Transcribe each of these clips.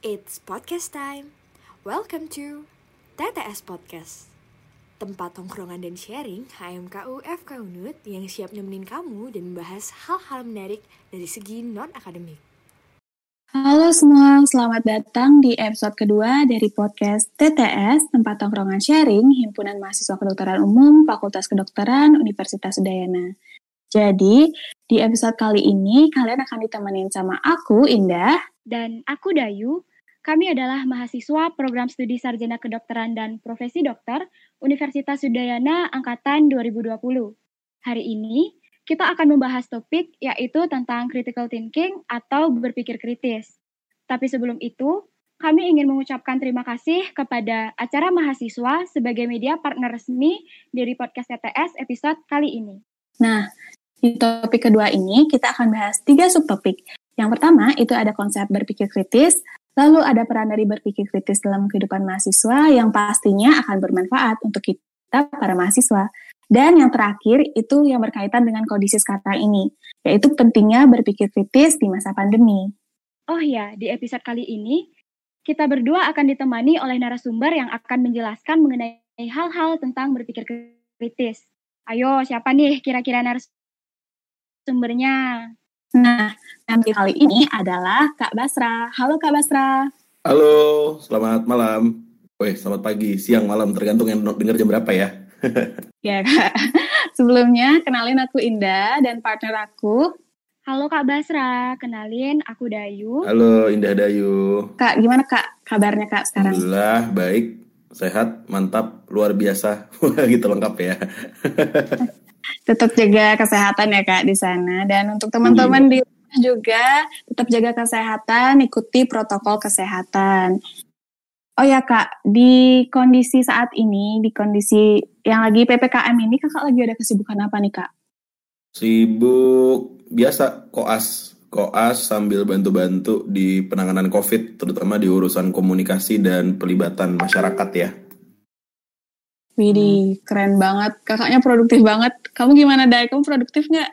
It's podcast time. Welcome to TTS Podcast. Tempat tongkrongan dan sharing HMKU FK Unut yang siap nemenin kamu dan membahas hal-hal menarik dari segi non-akademik. Halo semua, selamat datang di episode kedua dari podcast TTS, tempat tongkrongan sharing Himpunan Mahasiswa Kedokteran Umum Fakultas Kedokteran Universitas Udayana. Jadi, di episode kali ini kalian akan ditemenin sama aku, Indah. Dan aku, Dayu. Kami adalah mahasiswa program studi sarjana kedokteran dan profesi dokter Universitas Udayana Angkatan 2020. Hari ini, kita akan membahas topik yaitu tentang critical thinking atau berpikir kritis. Tapi sebelum itu, kami ingin mengucapkan terima kasih kepada acara mahasiswa sebagai media partner resmi dari podcast TTS episode kali ini. Nah, di topik kedua ini kita akan bahas tiga subtopik. Yang pertama itu ada konsep berpikir kritis, lalu ada peran dari berpikir kritis dalam kehidupan mahasiswa yang pastinya akan bermanfaat untuk kita para mahasiswa. Dan yang terakhir itu yang berkaitan dengan kondisi sekarang ini, yaitu pentingnya berpikir kritis di masa pandemi. Oh ya, di episode kali ini kita berdua akan ditemani oleh narasumber yang akan menjelaskan mengenai hal-hal tentang berpikir kritis. Ayo, siapa nih kira-kira narasumbernya? Nah, nanti kali ini adalah Kak Basra. Halo Kak Basra. Halo, selamat malam. Weh, selamat pagi, siang, malam, tergantung yang denger jam berapa ya. ya kak. Sebelumnya kenalin aku Indah dan partner aku. Halo Kak Basra, kenalin aku Dayu. Halo Indah Dayu. Kak, gimana Kak kabarnya Kak sekarang? Alhamdulillah baik, sehat, mantap, luar biasa. gitu lengkap ya. tetap jaga kesehatan ya Kak di sana dan untuk teman-teman iya. di rumah juga tetap jaga kesehatan, ikuti protokol kesehatan. Oh ya kak, di kondisi saat ini, di kondisi yang lagi ppkm ini, kakak lagi ada kesibukan apa nih kak? Sibuk biasa koas, koas sambil bantu-bantu di penanganan COVID, terutama di urusan komunikasi dan pelibatan masyarakat ya. Widih, keren banget. Kakaknya produktif banget. Kamu gimana, Dai? Kamu produktif nggak?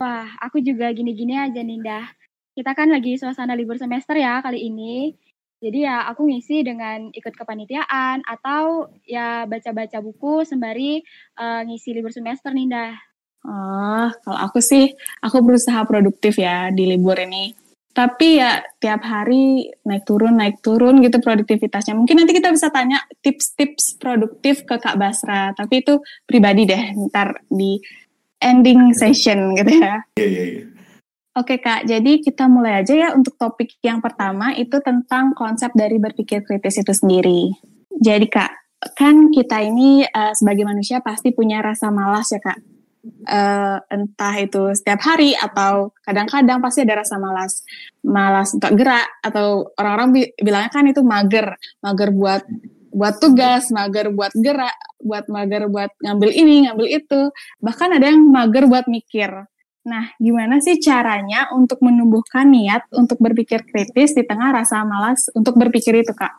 Wah, aku juga gini-gini aja, Ninda. Kita kan lagi suasana libur semester ya kali ini. Jadi ya aku ngisi dengan ikut kepanitiaan atau ya baca-baca buku sembari uh, ngisi libur semester nih dah. Oh, kalau aku sih aku berusaha produktif ya di libur ini. Tapi ya tiap hari naik turun naik turun gitu produktivitasnya. Mungkin nanti kita bisa tanya tips-tips produktif ke Kak Basra. Tapi itu pribadi deh ntar di ending session gitu ya. Iya iya iya. Oke Kak, jadi kita mulai aja ya untuk topik yang pertama itu tentang konsep dari berpikir kritis itu sendiri. Jadi Kak, kan kita ini uh, sebagai manusia pasti punya rasa malas ya Kak. Uh, entah itu setiap hari atau kadang-kadang pasti ada rasa malas. Malas untuk gerak atau orang-orang bi bilangnya kan itu mager. Mager buat buat tugas, mager buat gerak, buat mager buat ngambil ini, ngambil itu. Bahkan ada yang mager buat mikir. Nah, gimana sih caranya untuk menumbuhkan niat untuk berpikir kritis di tengah rasa malas untuk berpikir itu, Kak?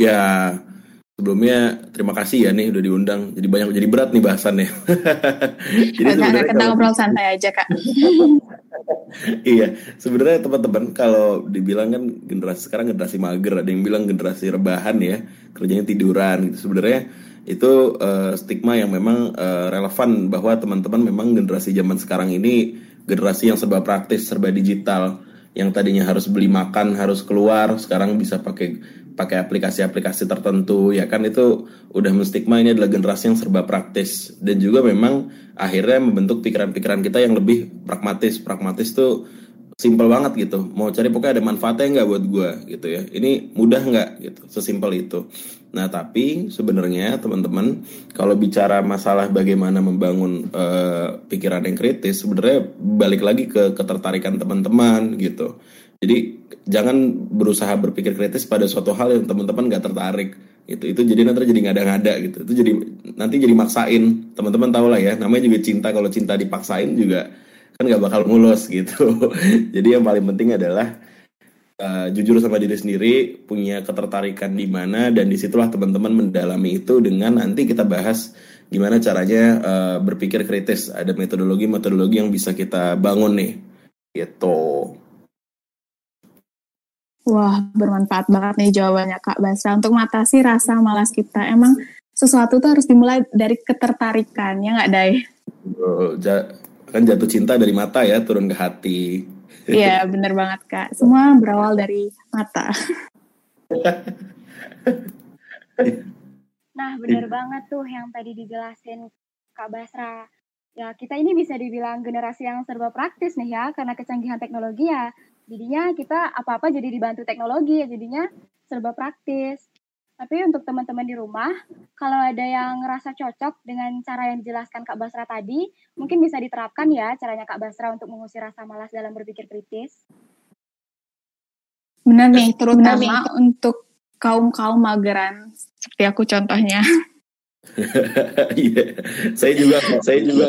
Ya, sebelumnya terima kasih ya nih udah diundang. Jadi banyak jadi berat nih bahasannya. jadi sebenarnya kita ngobrol santai aja, Kak. iya, sebenarnya teman-teman kalau dibilang kan generasi sekarang generasi mager, ada yang bilang generasi rebahan ya, kerjanya tiduran gitu. Sebenarnya itu uh, stigma yang memang uh, relevan bahwa teman-teman memang generasi zaman sekarang ini generasi yang serba praktis, serba digital, yang tadinya harus beli makan, harus keluar, sekarang bisa pakai pakai aplikasi-aplikasi tertentu, ya kan? Itu udah menstigma ini adalah generasi yang serba praktis. Dan juga memang akhirnya membentuk pikiran-pikiran kita yang lebih pragmatis. Pragmatis tuh simpel banget gitu. Mau cari pokoknya ada manfaatnya nggak buat gue gitu ya. Ini mudah nggak? Gitu. Sesimpel itu. Nah tapi sebenarnya teman-teman kalau bicara masalah bagaimana membangun uh, pikiran yang kritis sebenarnya balik lagi ke ketertarikan teman-teman gitu jadi jangan berusaha berpikir kritis pada suatu hal yang teman-teman nggak tertarik itu itu jadi nanti jadi ngada-ngada gitu itu jadi nanti jadi maksain teman-teman tahu lah ya namanya juga cinta kalau cinta dipaksain juga kan nggak bakal mulus gitu. Jadi yang paling penting adalah uh, jujur sama diri sendiri, punya ketertarikan di mana dan di situlah teman-teman mendalami itu dengan nanti kita bahas gimana caranya uh, berpikir kritis. Ada metodologi-metodologi yang bisa kita bangun nih, gitu. Wah, bermanfaat banget nih jawabannya Kak Basra. Untuk mengatasi rasa malas kita, emang sesuatu tuh harus dimulai dari ketertarikan, ya nggak, Day? Oh, kan jatuh cinta dari mata ya, turun ke hati. Iya, bener banget Kak. Semua berawal dari mata. nah, bener banget tuh yang tadi dijelasin Kak Basra. Ya, kita ini bisa dibilang generasi yang serba praktis nih ya, karena kecanggihan teknologi ya jadinya kita apa-apa jadi dibantu teknologi ya jadinya serba praktis tapi untuk teman-teman di rumah kalau ada yang ngerasa cocok dengan cara yang dijelaskan Kak Basra tadi mungkin bisa diterapkan ya caranya Kak Basra untuk mengusir rasa malas dalam berpikir kritis benar nih terutama benar nih. untuk kaum kaum mageran seperti aku contohnya Iya, saya juga, saya juga.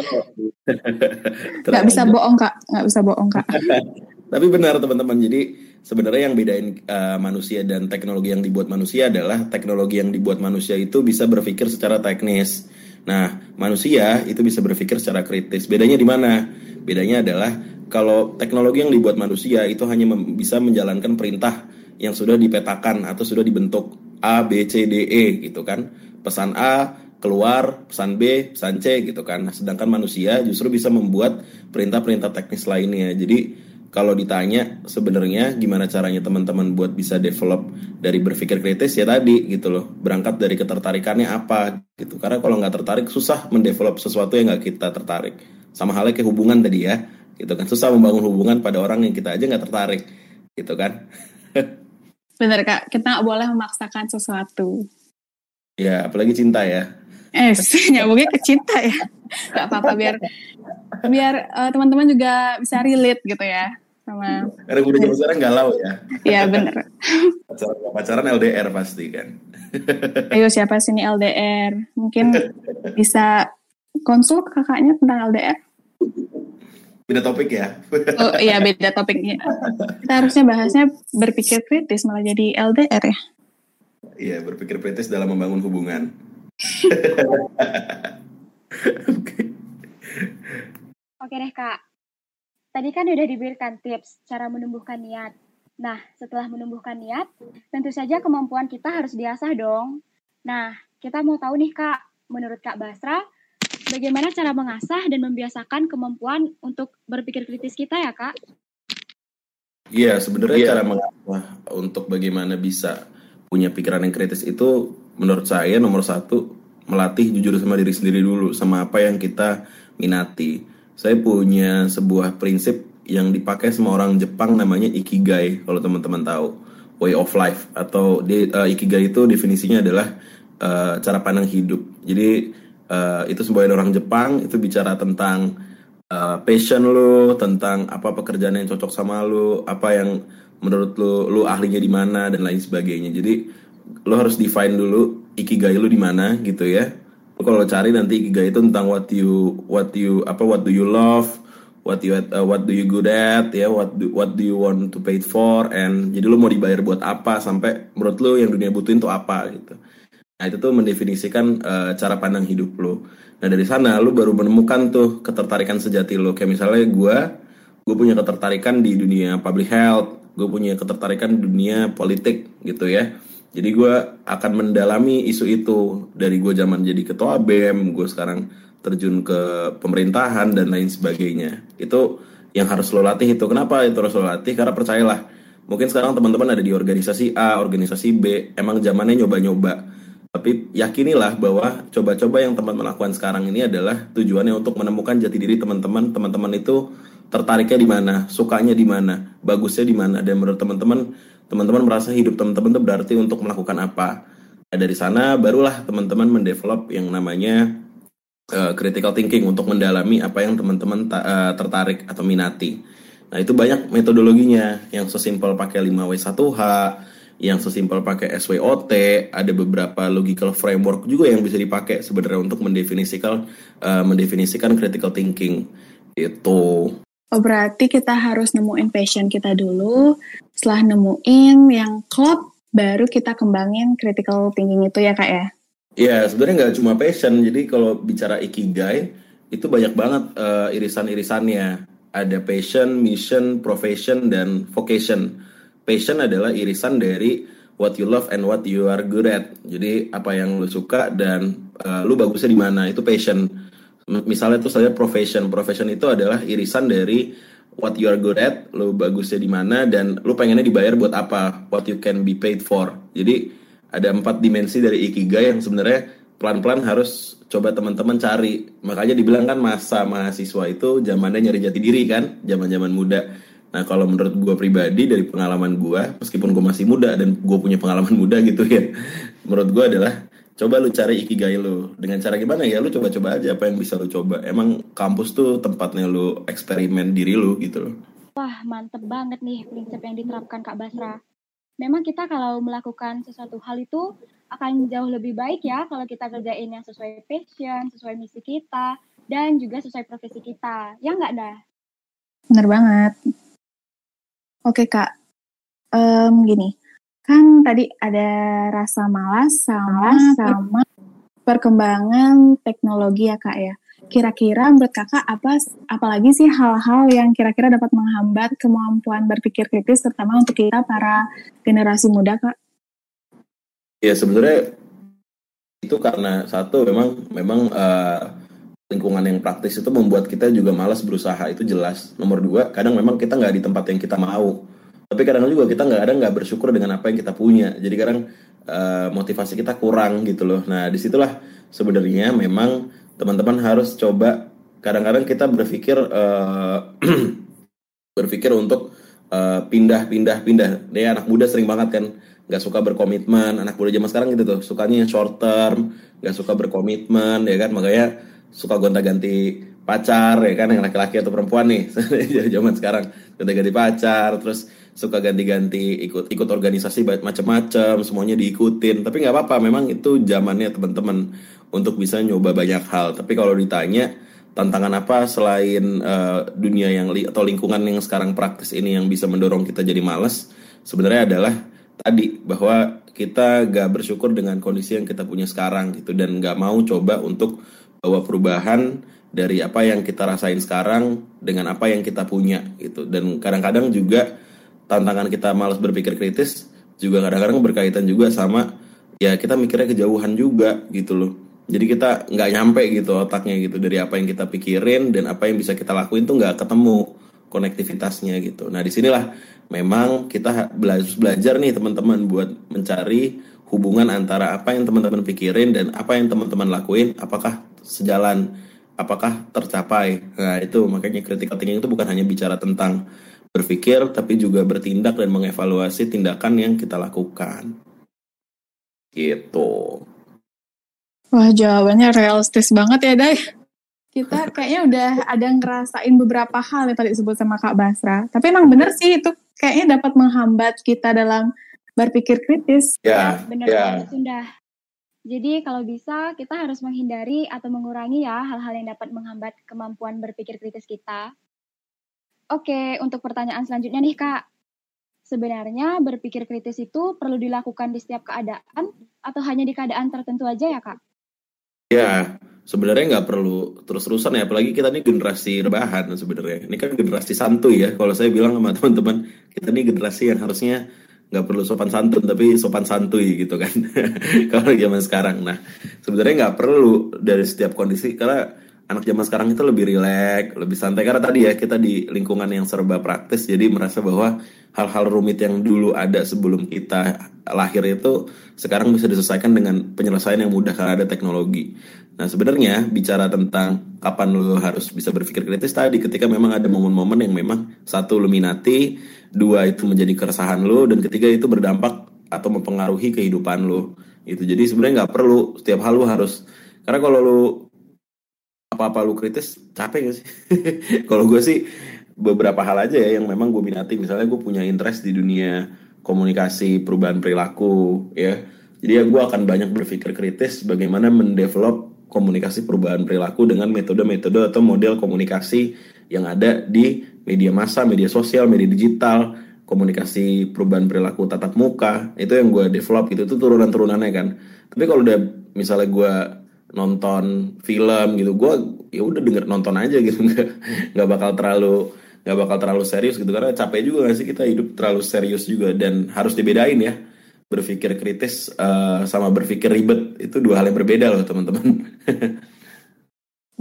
Gak bisa bohong kak, nggak bisa bohong kak. Tapi benar teman-teman, jadi sebenarnya yang bedain uh, manusia dan teknologi yang dibuat manusia adalah teknologi yang dibuat manusia itu bisa berpikir secara teknis. Nah, manusia itu bisa berpikir secara kritis. Bedanya di mana? Bedanya adalah kalau teknologi yang dibuat manusia itu hanya bisa menjalankan perintah yang sudah dipetakan atau sudah dibentuk A, B, C, D, E gitu kan. Pesan A keluar, pesan B, pesan C gitu kan. Sedangkan manusia justru bisa membuat perintah-perintah teknis lainnya. Jadi kalau ditanya sebenarnya gimana caranya teman-teman buat bisa develop dari berpikir kritis ya tadi gitu loh. Berangkat dari ketertarikannya apa gitu. Karena kalau nggak tertarik susah mendevelop sesuatu yang nggak kita tertarik. Sama halnya kayak hubungan tadi ya gitu kan. Susah membangun hubungan pada orang yang kita aja nggak tertarik gitu kan. Bener kak. Kita nggak boleh memaksakan sesuatu. Ya apalagi cinta ya. Eh nyambungnya ke cinta ya. Nggak apa-apa biar biar uh, teman-teman juga bisa relate gitu ya sama karena udah zaman sekarang galau ya. Iya bener. Pacaran pacaran LDR pasti kan. Ayo siapa sih ini LDR mungkin bisa konsul kakaknya tentang LDR beda topik ya? Oh iya beda topiknya kita harusnya bahasnya berpikir kritis malah jadi LDR ya? Iya berpikir kritis dalam membangun hubungan. Oke. Oke deh kak Tadi kan udah diberikan tips cara menumbuhkan niat. Nah, setelah menumbuhkan niat, tentu saja kemampuan kita harus diasah dong. Nah, kita mau tahu nih Kak, menurut Kak Basra, bagaimana cara mengasah dan membiasakan kemampuan untuk berpikir kritis kita ya Kak? Iya, sebenarnya yeah. cara mengasah untuk bagaimana bisa punya pikiran yang kritis itu menurut saya nomor satu melatih jujur sama diri sendiri dulu sama apa yang kita minati saya punya sebuah prinsip yang dipakai sama orang Jepang namanya ikigai kalau teman-teman tahu. Way of life. Atau di, uh, ikigai itu definisinya adalah uh, cara pandang hidup. Jadi uh, itu sebuah orang Jepang itu bicara tentang uh, passion lo tentang apa pekerjaan yang cocok sama lo apa yang menurut lo lo ahlinya di mana dan lain sebagainya. Jadi lo harus define dulu ikigai lo di mana gitu ya kalau cari nanti ikigai itu tentang what you what you apa what do you love what you uh, what do you good at ya what do, what do you want to pay for and jadi lu mau dibayar buat apa sampai menurut lu yang dunia butuhin tuh apa gitu. Nah itu tuh mendefinisikan uh, cara pandang hidup lu. Nah dari sana lu baru menemukan tuh ketertarikan sejati lu. Kayak misalnya gue gue punya ketertarikan di dunia public health gue punya ketertarikan di dunia politik gitu ya jadi gue akan mendalami isu itu dari gue zaman jadi ketua BEM, gue sekarang terjun ke pemerintahan dan lain sebagainya. Itu yang harus lo latih itu. Kenapa itu harus lo latih? Karena percayalah, mungkin sekarang teman-teman ada di organisasi A, organisasi B, emang zamannya nyoba-nyoba. Tapi yakinilah bahwa coba-coba yang teman-teman lakukan sekarang ini adalah tujuannya untuk menemukan jati diri teman-teman. Teman-teman itu tertariknya di mana, sukanya di mana, bagusnya di mana, dan menurut teman-teman teman-teman merasa hidup teman-teman itu berarti untuk melakukan apa. Nah, dari sana barulah teman-teman mendevelop yang namanya uh, critical thinking untuk mendalami apa yang teman-teman uh, tertarik atau minati. Nah, itu banyak metodologinya yang sesimpel pakai 5W1H, yang sesimpel pakai SWOT, ada beberapa logical framework juga yang bisa dipakai sebenarnya untuk mendefinisikan uh, mendefinisikan critical thinking. Itu. Oh, berarti kita harus nemuin passion kita dulu. Setelah nemuin yang klop, baru kita kembangin critical thinking itu ya kak ya? Iya, sebenarnya nggak cuma passion. Jadi kalau bicara ikigai, itu banyak banget uh, irisan-irisannya. Ada passion, mission, profession, dan vocation. passion adalah irisan dari what you love and what you are good at. Jadi apa yang lu suka dan uh, lu bagusnya di mana itu passion. Misalnya tuh saya profession. Profession itu adalah irisan dari what you are good at, lu bagusnya di mana dan lu pengennya dibayar buat apa, what you can be paid for. Jadi ada empat dimensi dari ikigai yang sebenarnya pelan-pelan harus coba teman-teman cari. Makanya dibilang kan masa mahasiswa itu zamannya nyari jati diri kan, zaman-zaman muda Nah kalau menurut gue pribadi dari pengalaman gue, meskipun gue masih muda dan gue punya pengalaman muda gitu ya, menurut gue adalah coba lu cari ikigai lu. Dengan cara gimana ya? Lu coba-coba aja apa yang bisa lu coba. Emang kampus tuh tempatnya lu eksperimen diri lu gitu loh. Wah mantep banget nih prinsip yang diterapkan Kak Basra. Memang kita kalau melakukan sesuatu hal itu akan jauh lebih baik ya kalau kita kerjain yang sesuai passion, sesuai misi kita, dan juga sesuai profesi kita. Ya nggak dah? Bener banget. Oke kak, um, gini, kan tadi ada rasa malas sama sama perkembangan teknologi ya kak ya. Kira-kira menurut kakak apa, apalagi sih hal-hal yang kira-kira dapat menghambat kemampuan berpikir kritis, terutama untuk kita para generasi muda kak? Ya sebenarnya itu karena satu memang memang uh, lingkungan yang praktis itu membuat kita juga malas berusaha itu jelas nomor dua kadang memang kita nggak di tempat yang kita mau tapi kadang juga kita nggak ada nggak bersyukur dengan apa yang kita punya jadi kadang uh, motivasi kita kurang gitu loh nah di situlah sebenarnya memang teman-teman harus coba kadang-kadang kita berpikir uh, berpikir untuk pindah-pindah-pindah. Dia anak muda sering banget kan nggak suka berkomitmen. Anak muda zaman sekarang gitu tuh, sukanya short term, nggak suka berkomitmen, ya kan. Makanya suka gonta-ganti pacar ya kan yang laki-laki atau perempuan nih. Zaman sekarang gonta-ganti pacar terus suka ganti-ganti ikut ikut organisasi macam-macam semuanya diikutin. Tapi nggak apa-apa memang itu zamannya teman-teman untuk bisa nyoba banyak hal. Tapi kalau ditanya tantangan apa selain uh, dunia yang li atau lingkungan yang sekarang praktis ini yang bisa mendorong kita jadi males? Sebenarnya adalah tadi bahwa kita gak bersyukur dengan kondisi yang kita punya sekarang gitu. Dan gak mau coba untuk bawa perubahan dari apa yang kita rasain sekarang dengan apa yang kita punya gitu. Dan kadang-kadang juga tantangan kita malas berpikir kritis juga kadang-kadang berkaitan juga sama ya kita mikirnya kejauhan juga gitu loh. Jadi kita nggak nyampe gitu otaknya gitu. Dari apa yang kita pikirin dan apa yang bisa kita lakuin tuh nggak ketemu konektivitasnya gitu. Nah di sinilah memang kita belajar nih teman-teman buat mencari hubungan antara apa yang teman-teman pikirin dan apa yang teman-teman lakuin. Apakah sejalan apakah tercapai? Nah itu makanya critical thinking itu bukan hanya bicara tentang berpikir tapi juga bertindak dan mengevaluasi tindakan yang kita lakukan. Gitu. Wah jawabannya realistis banget ya Day kita kayaknya udah ada ngerasain beberapa hal yang tadi disebut sama Kak Basra. Tapi emang bener sih itu kayaknya dapat menghambat kita dalam berpikir kritis. Ya, benar ya. sudah jadi kalau bisa kita harus menghindari atau mengurangi ya hal-hal yang dapat menghambat kemampuan berpikir kritis kita. Oke, untuk pertanyaan selanjutnya nih Kak. Sebenarnya berpikir kritis itu perlu dilakukan di setiap keadaan atau hanya di keadaan tertentu aja ya Kak? Ya, sebenarnya nggak perlu terus-terusan ya, apalagi kita ini generasi rebahan sebenarnya. Ini kan generasi santuy ya, kalau saya bilang sama teman-teman, kita ini generasi yang harusnya nggak perlu sopan santun tapi sopan santuy gitu kan. Kalau zaman sekarang. Nah sebenarnya nggak perlu dari setiap kondisi karena anak zaman sekarang itu lebih rileks lebih santai. Karena tadi ya kita di lingkungan yang serba praktis jadi merasa bahwa hal-hal rumit yang dulu ada sebelum kita lahir itu sekarang bisa diselesaikan dengan penyelesaian yang mudah karena ada teknologi. Nah sebenarnya bicara tentang kapan lo harus bisa berpikir kritis tadi ketika memang ada momen-momen yang memang satu lu minati dua itu menjadi keresahan lo dan ketiga itu berdampak atau mempengaruhi kehidupan lo. Itu jadi sebenarnya nggak perlu setiap hal lo harus karena kalau lo apa apa lo kritis capek gak sih? Kalau gue sih beberapa hal aja ya yang memang gue minati. Misalnya gue punya interest di dunia komunikasi perubahan perilaku ya. Jadi ya gue akan banyak berpikir kritis bagaimana mendevelop komunikasi perubahan perilaku dengan metode-metode atau model komunikasi yang ada di media massa, media sosial, media digital, komunikasi perubahan perilaku tatap muka, itu yang gue develop gitu, itu turunan-turunannya kan. Tapi kalau udah misalnya gue nonton film gitu, gue ya udah denger nonton aja gitu, nggak nggak bakal terlalu nggak bakal terlalu serius gitu karena capek juga gak sih kita hidup terlalu serius juga dan harus dibedain ya berpikir kritis uh, sama berpikir ribet itu dua hal yang berbeda loh teman-teman.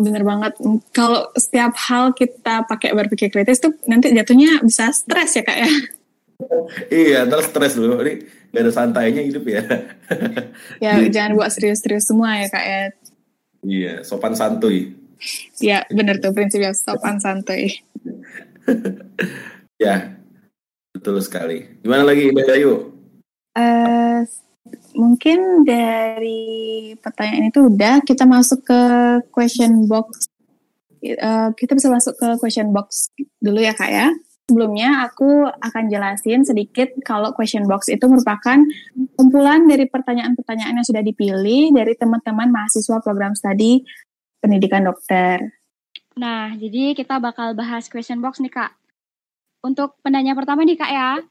Bener banget. Kalau setiap hal kita pakai berpikir kritis tuh nanti jatuhnya bisa stres ya kak ya. iya, terus stres loh. Ini gak ada santainya hidup ya. ya jangan buat serius-serius semua ya kak ya. Iya, sopan santuy. Ya bener tuh prinsipnya sopan santuy. ya, betul sekali. Gimana lagi Mbak Ayu? Uh, mungkin dari pertanyaan itu udah kita masuk ke question box. Uh, kita bisa masuk ke question box dulu ya kak ya. Sebelumnya aku akan jelasin sedikit kalau question box itu merupakan kumpulan dari pertanyaan-pertanyaan yang sudah dipilih dari teman-teman mahasiswa program studi pendidikan dokter. Nah, jadi kita bakal bahas question box nih kak. Untuk penanya pertama nih kak ya,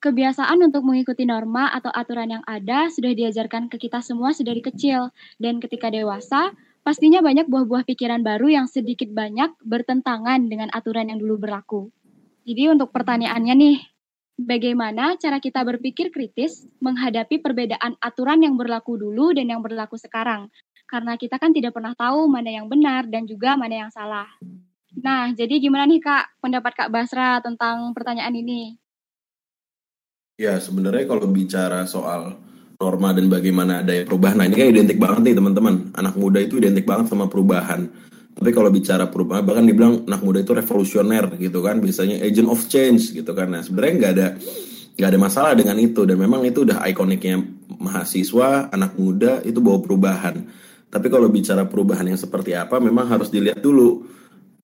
kebiasaan untuk mengikuti norma atau aturan yang ada sudah diajarkan ke kita semua sedari kecil, dan ketika dewasa, pastinya banyak buah-buah pikiran baru yang sedikit banyak bertentangan dengan aturan yang dulu berlaku. Jadi untuk pertanyaannya nih, bagaimana cara kita berpikir kritis menghadapi perbedaan aturan yang berlaku dulu dan yang berlaku sekarang? Karena kita kan tidak pernah tahu mana yang benar dan juga mana yang salah. Nah, jadi gimana nih Kak, pendapat Kak Basra tentang pertanyaan ini? Ya, sebenarnya kalau bicara soal norma dan bagaimana ada perubahan, nah ini kan identik banget nih teman-teman. Anak muda itu identik banget sama perubahan tapi kalau bicara perubahan, bahkan dibilang anak muda itu revolusioner gitu kan, biasanya agent of change gitu kan. Nah sebenarnya nggak ada nggak ada masalah dengan itu dan memang itu udah ikoniknya mahasiswa, anak muda itu bawa perubahan. Tapi kalau bicara perubahan yang seperti apa, memang harus dilihat dulu.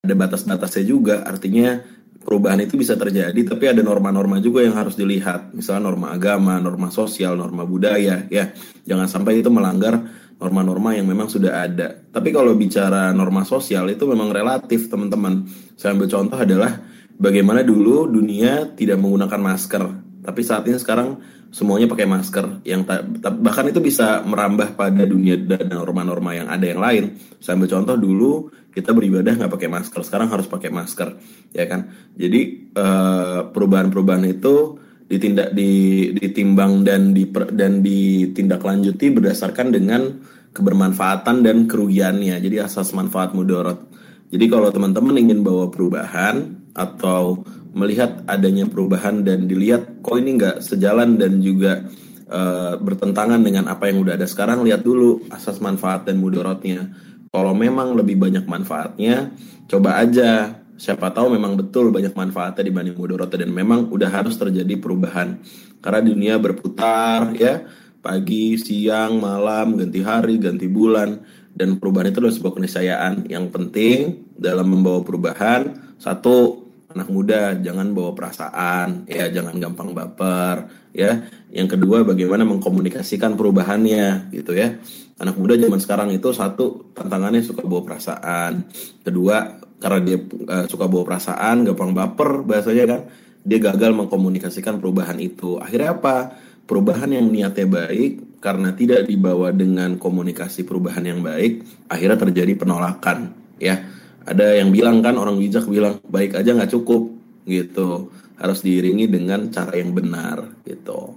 Ada batas-batasnya juga, artinya perubahan itu bisa terjadi, tapi ada norma-norma juga yang harus dilihat. Misalnya norma agama, norma sosial, norma budaya, ya. Jangan sampai itu melanggar norma-norma yang memang sudah ada. Tapi kalau bicara norma sosial itu memang relatif teman-teman. Saya ambil contoh adalah bagaimana dulu dunia tidak menggunakan masker, tapi saat ini sekarang semuanya pakai masker. Yang bahkan itu bisa merambah pada dunia dan norma-norma yang ada yang lain. Saya ambil contoh dulu kita beribadah nggak pakai masker, sekarang harus pakai masker, ya kan? Jadi eh, perubahan-perubahan itu ditindak di, ditimbang dan di dan ditindaklanjuti berdasarkan dengan kebermanfaatan dan kerugiannya. Jadi asas manfaat mudorot. Jadi kalau teman-teman ingin bawa perubahan atau melihat adanya perubahan dan dilihat kok ini nggak sejalan dan juga uh, bertentangan dengan apa yang udah ada. Sekarang, lihat dulu asas manfaat dan mudorotnya. Kalau memang lebih banyak manfaatnya, coba aja. Siapa tahu memang betul banyak manfaatnya dibanding mudorotnya dan memang udah harus terjadi perubahan. Karena dunia berputar ya. Pagi siang malam ganti hari ganti bulan. Dan perubahan itu adalah sebuah keniscayaan. Yang penting dalam membawa perubahan satu anak muda jangan bawa perasaan ya jangan gampang baper ya yang kedua bagaimana mengkomunikasikan perubahannya gitu ya anak muda zaman sekarang itu satu tantangannya suka bawa perasaan kedua karena dia uh, suka bawa perasaan, gampang baper bahasanya kan, dia gagal mengkomunikasikan perubahan itu. Akhirnya apa? Perubahan yang niatnya baik karena tidak dibawa dengan komunikasi perubahan yang baik, akhirnya terjadi penolakan. Ya, ada yang bilang kan orang bijak bilang baik aja nggak cukup gitu, harus diiringi dengan cara yang benar gitu.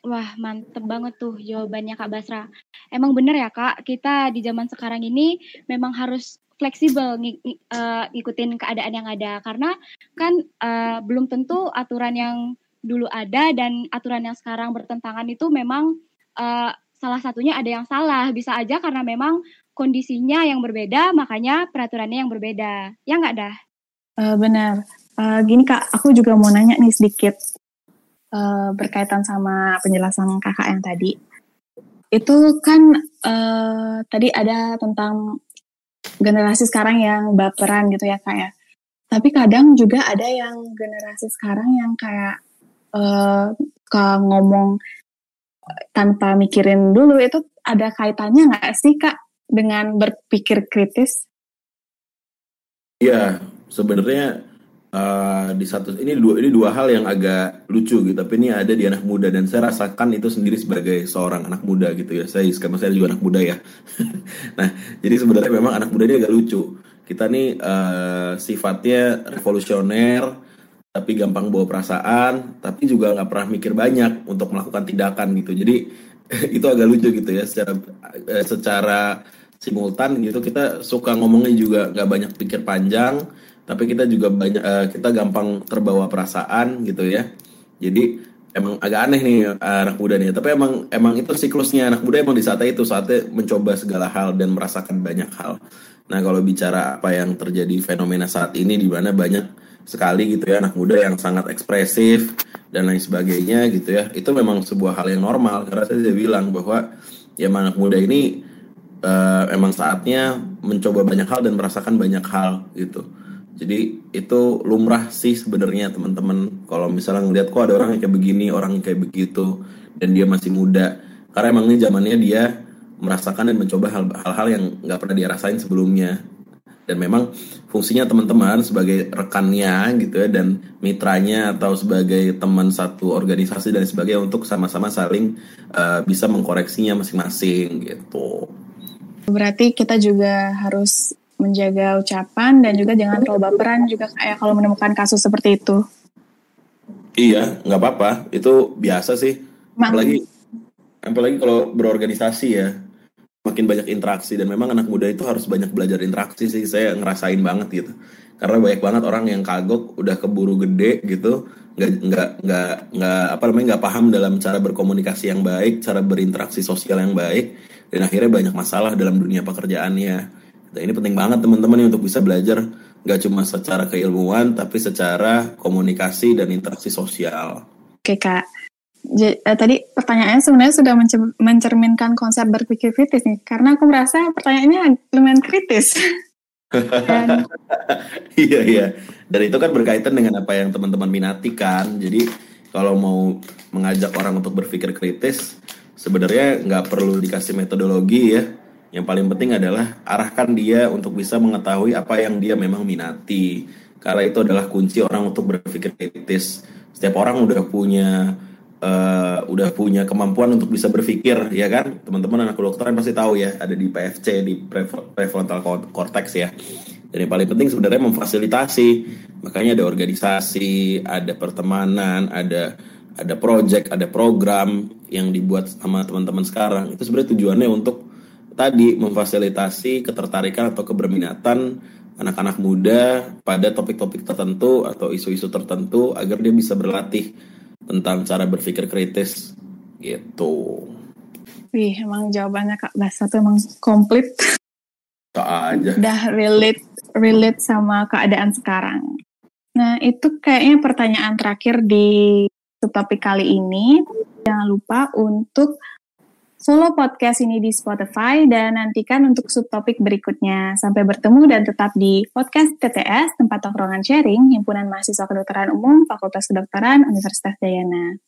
Wah, mantep banget tuh jawabannya Kak Basra. Emang bener ya Kak, kita di zaman sekarang ini memang harus fleksibel ng uh, ngikutin keadaan yang ada karena kan uh, belum tentu aturan yang dulu ada dan aturan yang sekarang bertentangan itu memang uh, salah satunya ada yang salah bisa aja karena memang kondisinya yang berbeda makanya peraturannya yang berbeda. Ya nggak dah? Uh, benar. Uh, gini kak aku juga mau nanya nih sedikit. Uh, berkaitan sama penjelasan kakak yang tadi. Itu kan uh, tadi ada tentang generasi sekarang yang baperan gitu ya kak ya. Tapi kadang juga ada yang generasi sekarang yang kayak uh, ke ngomong tanpa mikirin dulu. Itu ada kaitannya nggak sih kak dengan berpikir kritis? Iya, sebenarnya uh, di satu ini dua ini dua hal yang agak lucu gitu. Tapi ini ada di anak muda dan saya rasakan itu sendiri sebagai seorang anak muda gitu ya. Saya sekarang saya juga anak muda ya. Nah jadi sebenarnya memang anak muda ini agak lucu. Kita nih uh, sifatnya revolusioner tapi gampang bawa perasaan tapi juga nggak pernah mikir banyak untuk melakukan tindakan gitu. Jadi itu agak lucu gitu ya. Secara uh, secara simultan gitu. Kita suka ngomongnya juga nggak banyak pikir panjang tapi kita juga banyak uh, kita gampang terbawa perasaan gitu ya. Jadi emang agak aneh nih anak muda nih. Tapi emang emang itu siklusnya. Anak muda emang di saat itu saatnya mencoba segala hal dan merasakan banyak hal. Nah kalau bicara apa yang terjadi fenomena saat ini di mana banyak sekali gitu ya anak muda yang sangat ekspresif dan lain sebagainya gitu ya itu memang sebuah hal yang normal. Karena saya sudah bilang bahwa ya anak muda ini uh, emang saatnya mencoba banyak hal dan merasakan banyak hal gitu. Jadi itu lumrah sih sebenarnya teman-teman. Kalau misalnya ngeliat kok ada orang yang kayak begini orang yang kayak begitu dan dia masih muda. Karena emang ini zamannya dia merasakan dan mencoba hal-hal yang nggak pernah dia rasain sebelumnya. Dan memang fungsinya teman-teman sebagai rekannya gitu ya dan mitranya atau sebagai teman satu organisasi dan sebagainya untuk sama-sama saling uh, bisa mengkoreksinya masing-masing gitu. Berarti kita juga harus menjaga ucapan dan juga jangan terlalu baperan juga kayak kalau menemukan kasus seperti itu. Iya, nggak apa-apa. Itu biasa sih. Apalagi apalagi kalau berorganisasi ya makin banyak interaksi dan memang anak muda itu harus banyak belajar interaksi sih saya ngerasain banget gitu karena banyak banget orang yang kagok udah keburu gede gitu nggak nggak nggak nggak apa namanya nggak paham dalam cara berkomunikasi yang baik cara berinteraksi sosial yang baik dan akhirnya banyak masalah dalam dunia pekerjaannya nah, ini penting banget teman-teman untuk bisa belajar nggak cuma secara keilmuan tapi secara komunikasi dan interaksi sosial oke kak J uh, tadi pertanyaannya sebenarnya sudah mencerminkan konsep berpikir kritis nih, karena aku merasa pertanyaannya lumayan kritis. Dan, iya iya, dan itu kan berkaitan dengan apa yang teman-teman minati kan. Jadi kalau mau mengajak orang untuk berpikir kritis, sebenarnya nggak perlu dikasih metodologi ya. Yang paling penting adalah arahkan dia untuk bisa mengetahui apa yang dia memang minati. Karena itu adalah kunci orang untuk berpikir kritis. Setiap orang udah punya uh, udah punya kemampuan untuk bisa berpikir ya kan teman-teman anak kedokteran pasti tahu ya ada di PFC di prefrontal cortex ya dan yang paling penting sebenarnya memfasilitasi makanya ada organisasi ada pertemanan ada ada project ada program yang dibuat sama teman-teman sekarang itu sebenarnya tujuannya untuk tadi memfasilitasi ketertarikan atau keberminatan anak-anak muda pada topik-topik tertentu atau isu-isu tertentu agar dia bisa berlatih tentang cara berpikir kritis gitu. Wih, emang jawabannya Kak Basa tuh emang komplit. Tak aja. Udah relate relate sama keadaan sekarang. Nah, itu kayaknya pertanyaan terakhir di subtopik kali ini. Jangan lupa untuk follow podcast ini di Spotify dan nantikan untuk subtopik berikutnya. Sampai bertemu dan tetap di podcast TTS, tempat tongkrongan sharing, Himpunan Mahasiswa Kedokteran Umum, Fakultas Kedokteran, Universitas Dayana.